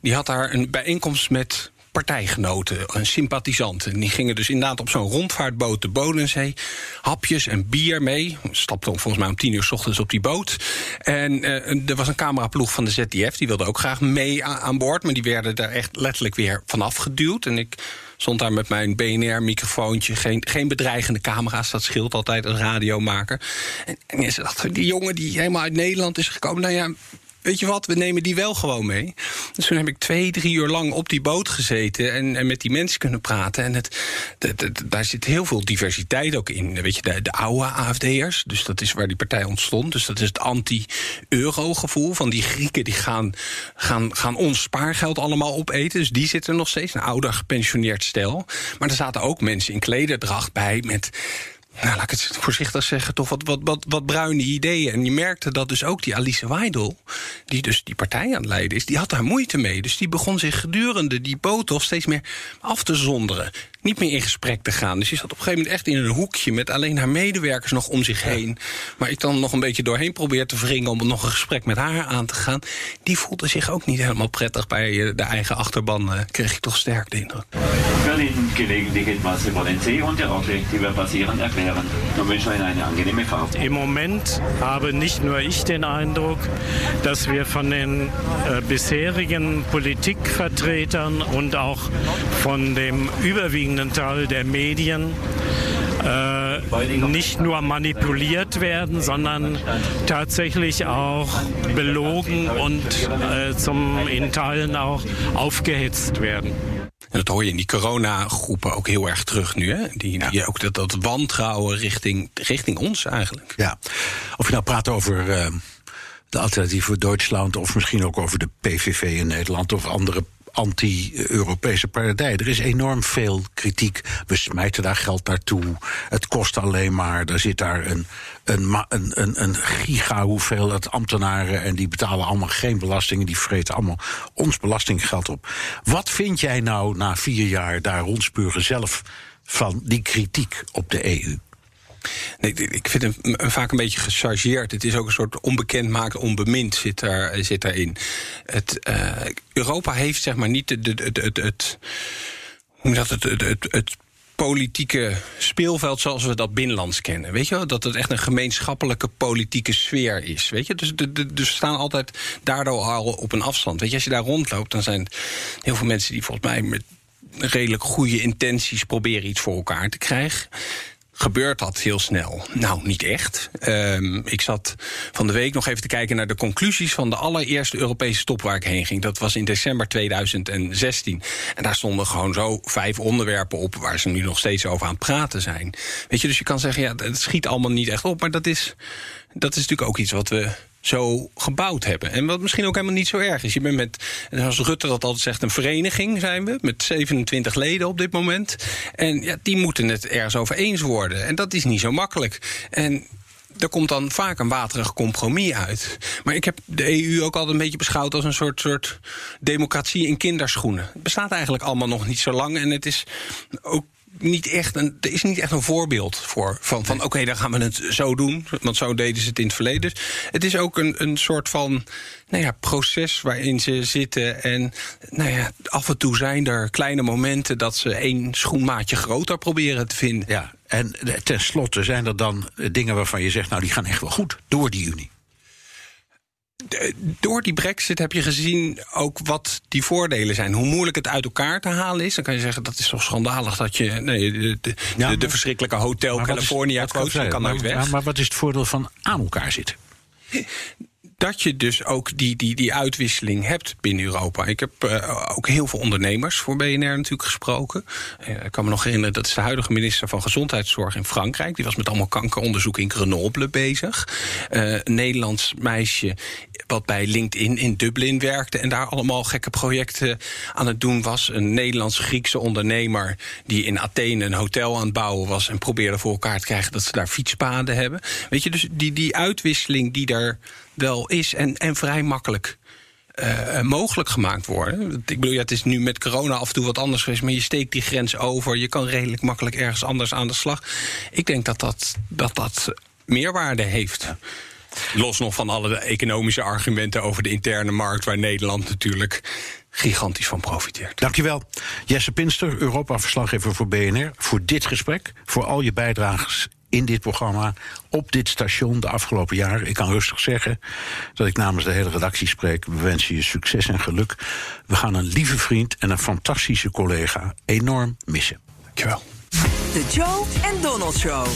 die had daar een bijeenkomst met partijgenoten en sympathisanten. Die gingen dus inderdaad op zo'n rondvaartboot de Bodensee. Hapjes en bier mee. Stapte volgens mij om tien uur s ochtends op die boot. En uh, er was een cameraploeg van de ZDF. Die wilde ook graag mee aan boord. Maar die werden daar echt letterlijk weer vanaf geduwd. En ik stond daar met mijn BNR-microfoontje. Geen, geen bedreigende camera's, dat scheelt altijd als radiomaker. En, en ze dacht, die jongen die helemaal uit Nederland is gekomen... nou ja, weet je wat, we nemen die wel gewoon mee. Dus toen heb ik twee, drie uur lang op die boot gezeten en, en met die mensen kunnen praten. En het, daar zit heel veel diversiteit ook in. Weet je, de, de oude AFD'ers, dus dat is waar die partij ontstond. Dus dat is het anti-euro-gevoel van die Grieken die gaan, gaan, gaan ons spaargeld allemaal opeten. Dus die zitten nog steeds, een ouder gepensioneerd stel. Maar er zaten ook mensen in klederdracht bij met nou, laat ik het voorzichtig zeggen, toch wat, wat, wat, wat bruine ideeën. En je merkte dat dus ook die Alice Weidel, die dus die partij aan het leiden is, die had daar moeite mee. Dus die begon zich gedurende die boot steeds meer af te zonderen. Niet meer in gesprek te gaan. Dus die zat op een gegeven moment echt in een hoekje met alleen haar medewerkers nog om zich heen. Maar ik dan nog een beetje doorheen probeer te wringen om nog een gesprek met haar aan te gaan. Die voelde zich ook niet helemaal prettig bij de eigen achterban, kreeg ik toch sterk de indruk. werde Ihnen gelegentlich etwas über den Seehund, der Orte, die wir passieren, erklären und wünsche Ihnen eine angenehme Fahrt. Im Moment habe nicht nur ich den Eindruck, dass wir von den äh, bisherigen Politikvertretern und auch von dem überwiegenden Teil der Medien äh, nicht nur manipuliert werden, sondern tatsächlich auch belogen und äh, zum, in Teilen auch aufgehetzt werden. En dat hoor je in die coronagroepen ook heel erg terug nu. Hè? Die, die ook dat, dat wantrouwen richting, richting ons eigenlijk. Ja, of je nou praat over uh, de Alternatief voor Duitsland... of misschien ook over de PVV in Nederland of andere anti-Europese partijen. Er is enorm veel kritiek. We smijten daar geld naartoe. Het kost alleen maar. Er zit daar een, een, een, een, een giga hoeveelheid ambtenaren. En die betalen allemaal geen belastingen. Die vreten allemaal ons belastinggeld op. Wat vind jij nou na vier jaar daar rondspuren zelf van die kritiek op de EU? Nee, ik vind hem vaak een beetje gechargeerd. Het is ook een soort onbekend maakt onbemind zit, daar, zit daarin. Het, uh, Europa heeft zeg maar niet het, het, het, het, hoe het, het, het, politieke speelveld zoals we dat binnenlands kennen. Weet je wel? Dat het echt een gemeenschappelijke politieke sfeer is. Weet je? Dus, dus we staan altijd daardoor al op een afstand. Weet je, als je daar rondloopt, dan zijn heel veel mensen die volgens mij met redelijk goede intenties proberen iets voor elkaar te krijgen gebeurt dat heel snel? Nou, niet echt. Um, ik zat van de week nog even te kijken naar de conclusies van de allereerste Europese top waar ik heen ging. Dat was in december 2016. En daar stonden gewoon zo vijf onderwerpen op waar ze nu nog steeds over aan het praten zijn. Weet je, dus je kan zeggen, ja, het schiet allemaal niet echt op. Maar dat is, dat is natuurlijk ook iets wat we zo gebouwd hebben. En wat misschien ook helemaal niet zo erg is. Je bent met, zoals Rutte dat altijd zegt, een vereniging zijn we. Met 27 leden op dit moment. En ja, die moeten het ergens over eens worden. En dat is niet zo makkelijk. En er komt dan vaak een waterig compromis uit. Maar ik heb de EU ook altijd een beetje beschouwd als een soort, soort democratie in kinderschoenen. Het bestaat eigenlijk allemaal nog niet zo lang. En het is ook niet echt een, er is niet echt een voorbeeld voor. Van, van oké, dan gaan we het zo doen. Want zo deden ze het in het verleden. Het is ook een, een soort van nou ja, proces waarin ze zitten. En nou ja, af en toe zijn er kleine momenten dat ze één schoenmaatje groter proberen te vinden. Ja, en tenslotte zijn er dan dingen waarvan je zegt, nou die gaan echt wel goed door die Unie door die brexit heb je gezien ook wat die voordelen zijn. Hoe moeilijk het uit elkaar te halen is. Dan kan je zeggen, dat is toch schandalig dat je... Nee, de, de, ja, de, verschrikkelijke Hotel California coach kan nooit weg. Ja, maar wat is het voordeel van aan elkaar zitten? dat je dus ook die, die, die uitwisseling hebt binnen Europa. Ik heb uh, ook heel veel ondernemers voor BNR natuurlijk gesproken. Uh, ik kan me nog herinneren, dat is de huidige minister van Gezondheidszorg in Frankrijk. Die was met allemaal kankeronderzoek in Grenoble bezig. Uh, een Nederlands meisje wat bij LinkedIn in Dublin werkte... en daar allemaal gekke projecten aan het doen was. Een Nederlands-Griekse ondernemer die in Athene een hotel aan het bouwen was... en probeerde voor elkaar te krijgen dat ze daar fietspaden hebben. Weet je, dus die, die uitwisseling die daar wel is en, en vrij makkelijk uh, mogelijk gemaakt worden. Ik bedoel, ja, het is nu met corona af en toe wat anders geweest, maar je steekt die grens over. Je kan redelijk makkelijk ergens anders aan de slag. Ik denk dat dat, dat, dat meerwaarde heeft. Los nog van alle economische argumenten over de interne markt, waar Nederland natuurlijk gigantisch van profiteert. Dankjewel. Jesse Pinster, Europa-verslaggever voor BNR, voor dit gesprek, voor al je bijdrages in dit programma, op dit station de afgelopen jaren. Ik kan rustig zeggen dat ik namens de hele redactie spreek. We wensen je succes en geluk. We gaan een lieve vriend en een fantastische collega enorm missen. Dankjewel. De Joe en Donald Show.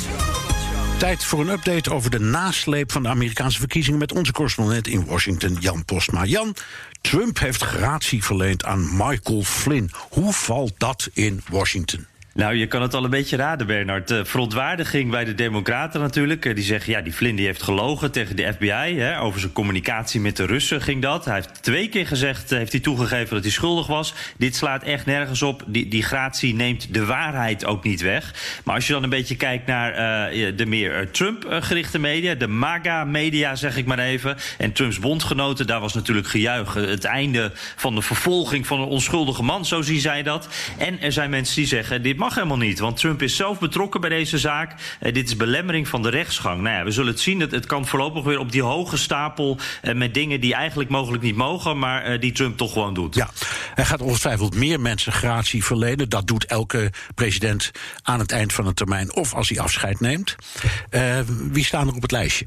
Tijd voor een update over de nasleep van de Amerikaanse verkiezingen met onze correspondent in Washington, Jan Postma. Jan, Trump heeft gratie verleend aan Michael Flynn. Hoe valt dat in Washington? Nou, je kan het al een beetje raden, Bernard. De verontwaardiging bij de Democraten natuurlijk. Eh, die zeggen, ja, die Flynn heeft gelogen tegen de FBI. Hè, over zijn communicatie met de Russen ging dat. Hij heeft twee keer gezegd, eh, heeft hij toegegeven dat hij schuldig was. Dit slaat echt nergens op. Die, die gratie neemt de waarheid ook niet weg. Maar als je dan een beetje kijkt naar uh, de meer Trump-gerichte media... de MAGA-media, zeg ik maar even... en Trumps bondgenoten, daar was natuurlijk gejuich. Het einde van de vervolging van een onschuldige man, zo zien zij dat. En er zijn mensen die zeggen, dit mag helemaal niet, want Trump is zelf betrokken bij deze zaak. Uh, dit is belemmering van de rechtsgang. Nou ja, we zullen het zien. Het, het kan voorlopig weer op die hoge stapel uh, met dingen die eigenlijk mogelijk niet mogen, maar uh, die Trump toch gewoon doet. Ja, hij gaat ongetwijfeld meer mensen gratie verlenen. Dat doet elke president aan het eind van een termijn of als hij afscheid neemt. wie staan er op het lijstje?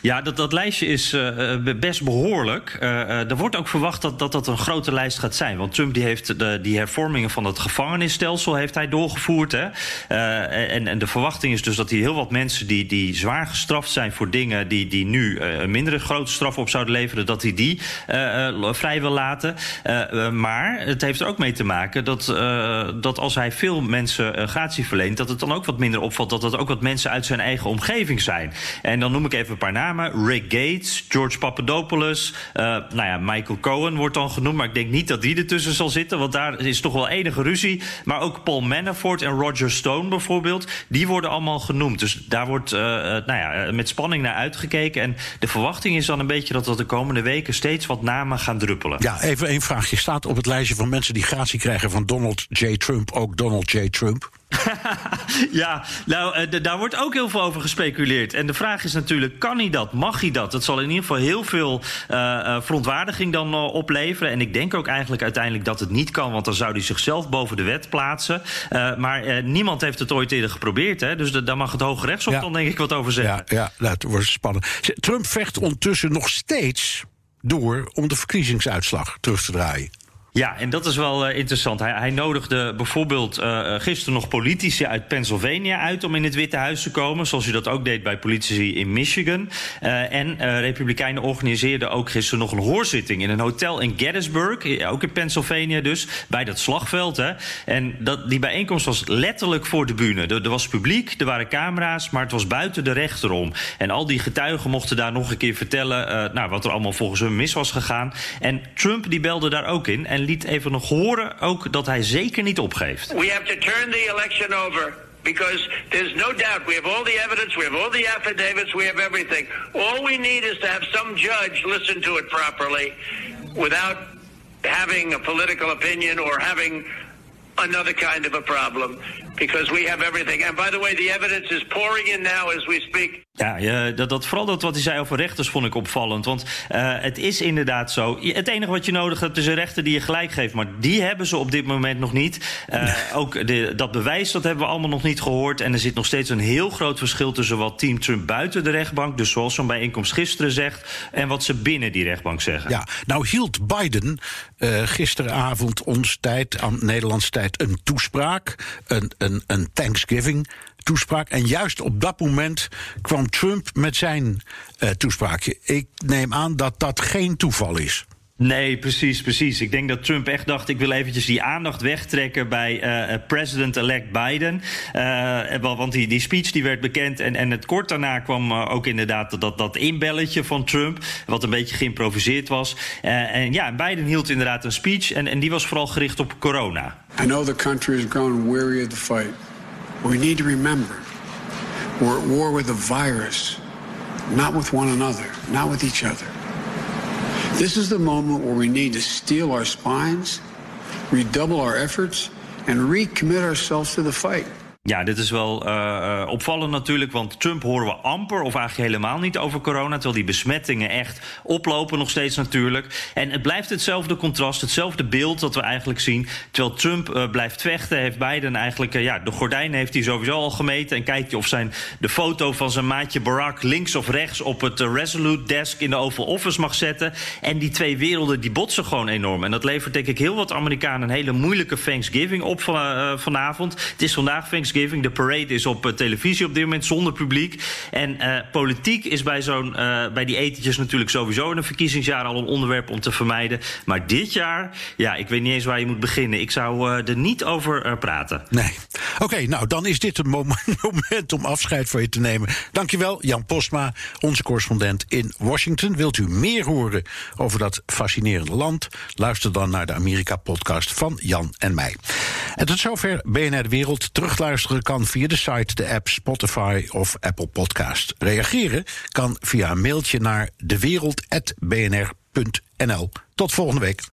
Ja, dat, dat lijstje is uh, best behoorlijk. Uh, er wordt ook verwacht dat, dat dat een grote lijst gaat zijn. Want Trump die heeft de, die hervormingen van het gevangenisstelsel heeft hij doorgevoerd. Hè? en, en de verwachting is dus dat hij heel wat mensen die, die zwaar gestraft zijn voor dingen die, die nu een mindere grote straf op zouden leveren, dat hij die vrij wil laten. maar het heeft er ook mee te maken dat, dat als hij veel mensen gratie verleent, dat het dan ook wat minder opvalt dat het ook wat mensen uit zijn eigen omgeving zijn. En dan noem ik even een paar namen. Rick Gates, George Papadopoulos. Uh, nou ja, Michael Cohen wordt dan genoemd. Maar ik denk niet dat die ertussen zal zitten. Want daar is toch wel enige ruzie. Maar ook Paul Manafort en Roger Stone bijvoorbeeld. Die worden allemaal genoemd. Dus daar wordt uh, nou ja, met spanning naar uitgekeken. En de verwachting is dan een beetje dat er de komende weken steeds wat namen gaan druppelen. Ja, even één vraagje. Staat op het lijstje van mensen die gratie krijgen van Donald J. Trump ook Donald J. Trump? ja, nou, uh, daar wordt ook heel veel over gespeculeerd. En de vraag is natuurlijk, kan hij dat? Mag hij dat? Dat zal in ieder geval heel veel uh, verontwaardiging dan uh, opleveren. En ik denk ook eigenlijk uiteindelijk dat het niet kan... want dan zou hij zichzelf boven de wet plaatsen. maar niemand heeft het ooit eerder geprobeerd. Hè? Dus de, daar mag het Hoge Rechtshof ja. dan denk ik wat over zeggen. Ja, ja dat wordt spannend. Trump vecht ondertussen nog steeds door... om de verkiezingsuitslag terug te draaien. Ja, en dat is wel uh, interessant. Hij, hij, nodigde bijvoorbeeld uh, gisteren nog politici uit Pennsylvania uit om in het Witte Huis te komen, zoals hij dat ook deed bij politici in Michigan. En Republikeinen organiseerden ook gisteren nog een hoorzitting in een hotel in Gettysburg, ook in Pennsylvania dus, bij dat slagveld. Hè. En dat, die bijeenkomst was letterlijk voor de bühne. Er, was publiek, er waren camera's, maar het was buiten de rechter om. En al die getuigen mochten daar nog een keer vertellen nou, wat er allemaal volgens hun mis was gegaan. En Trump die belde daar ook in liet even nog horen ook dat hij zeker niet opgeeft. We have to turn the election over. Because there's no doubt we have all the evidence, we have all the affidavits, we have everything. All we need is to have some judge listen to it properly without having a political opinion or having another kind of a problem because we have everything. And by the way, the evidence is pouring in now as we speak. Ja, ja dat, dat, vooral dat wat hij zei over rechters vond ik opvallend. Want uh, het is inderdaad zo. Het enige wat je nodig hebt is een rechter die je gelijk geeft. Maar die hebben ze op dit moment nog niet. Uh, ook de, dat bewijs dat hebben we allemaal nog niet gehoord. En er zit nog steeds een heel groot verschil tussen wat Team Trump buiten de rechtbank... dus zoals zo'n bijeenkomst gisteren zegt... en wat ze binnen die rechtbank zeggen. Ja, nou hield Biden uh, gisteravond ons tijd, aan Nederlands tijd... een toespraak, een, een, een Thanksgiving toespraak. En juist op dat moment kwam Trump met zijn uh, toespraakje. Ik neem aan dat dat geen toeval is. Nee, precies, precies. Ik denk dat Trump echt dacht... ik wil eventjes die aandacht wegtrekken bij uh, president-elect Biden. Uh, want die, die speech die werd bekend. En, en het kort daarna kwam ook inderdaad dat, dat inbelletje van Trump... wat een beetje geïmproviseerd was. en ja, Biden hield inderdaad een speech... En, en die was vooral gericht op corona. I know the country is growing weary of the fight. We need to remember we're at war with a virus, not with one another, not with each other. This is the moment where we need to steel our spines, redouble our efforts, and recommit ourselves to the fight. Ja, dit is wel uh, opvallend natuurlijk, want Trump horen we amper of eigenlijk helemaal niet over corona, terwijl die besmettingen echt oplopen nog steeds natuurlijk. En het blijft hetzelfde contrast, hetzelfde beeld dat we eigenlijk zien. Terwijl Trump uh, blijft vechten, heeft Biden eigenlijk, ja, de gordijnen heeft hij sowieso al gemeten. En kijkt hij of zijn de foto van zijn maatje Barack links of rechts op het Resolute desk in de Oval Office mag zetten. En die twee werelden die botsen gewoon enorm. En dat levert denk ik heel wat Amerikanen een hele moeilijke Thanksgiving op van, vanavond. Het is vandaag Thanksgiving. De parade is op uh, televisie op dit moment zonder publiek. En uh, politiek is bij, zo'n, uh, bij die etentjes natuurlijk sowieso in een verkiezingsjaar al een onderwerp om te vermijden. Maar dit jaar, ja, ik weet niet eens waar je moet beginnen. Ik zou er niet over praten. Nee. Oké, nou dan is dit het moment, om afscheid van je te nemen. Dankjewel, Jan Postma, onze correspondent in Washington. Wilt u meer horen over dat fascinerende land? Luister dan naar de Amerika-podcast van Jan en mij. En tot zover BNR Wereld. Terugluisteren kan via de site, de app, Spotify of Apple Podcast. Reageren kan via een mailtje naar dewereld.bnr.nl. Tot volgende week.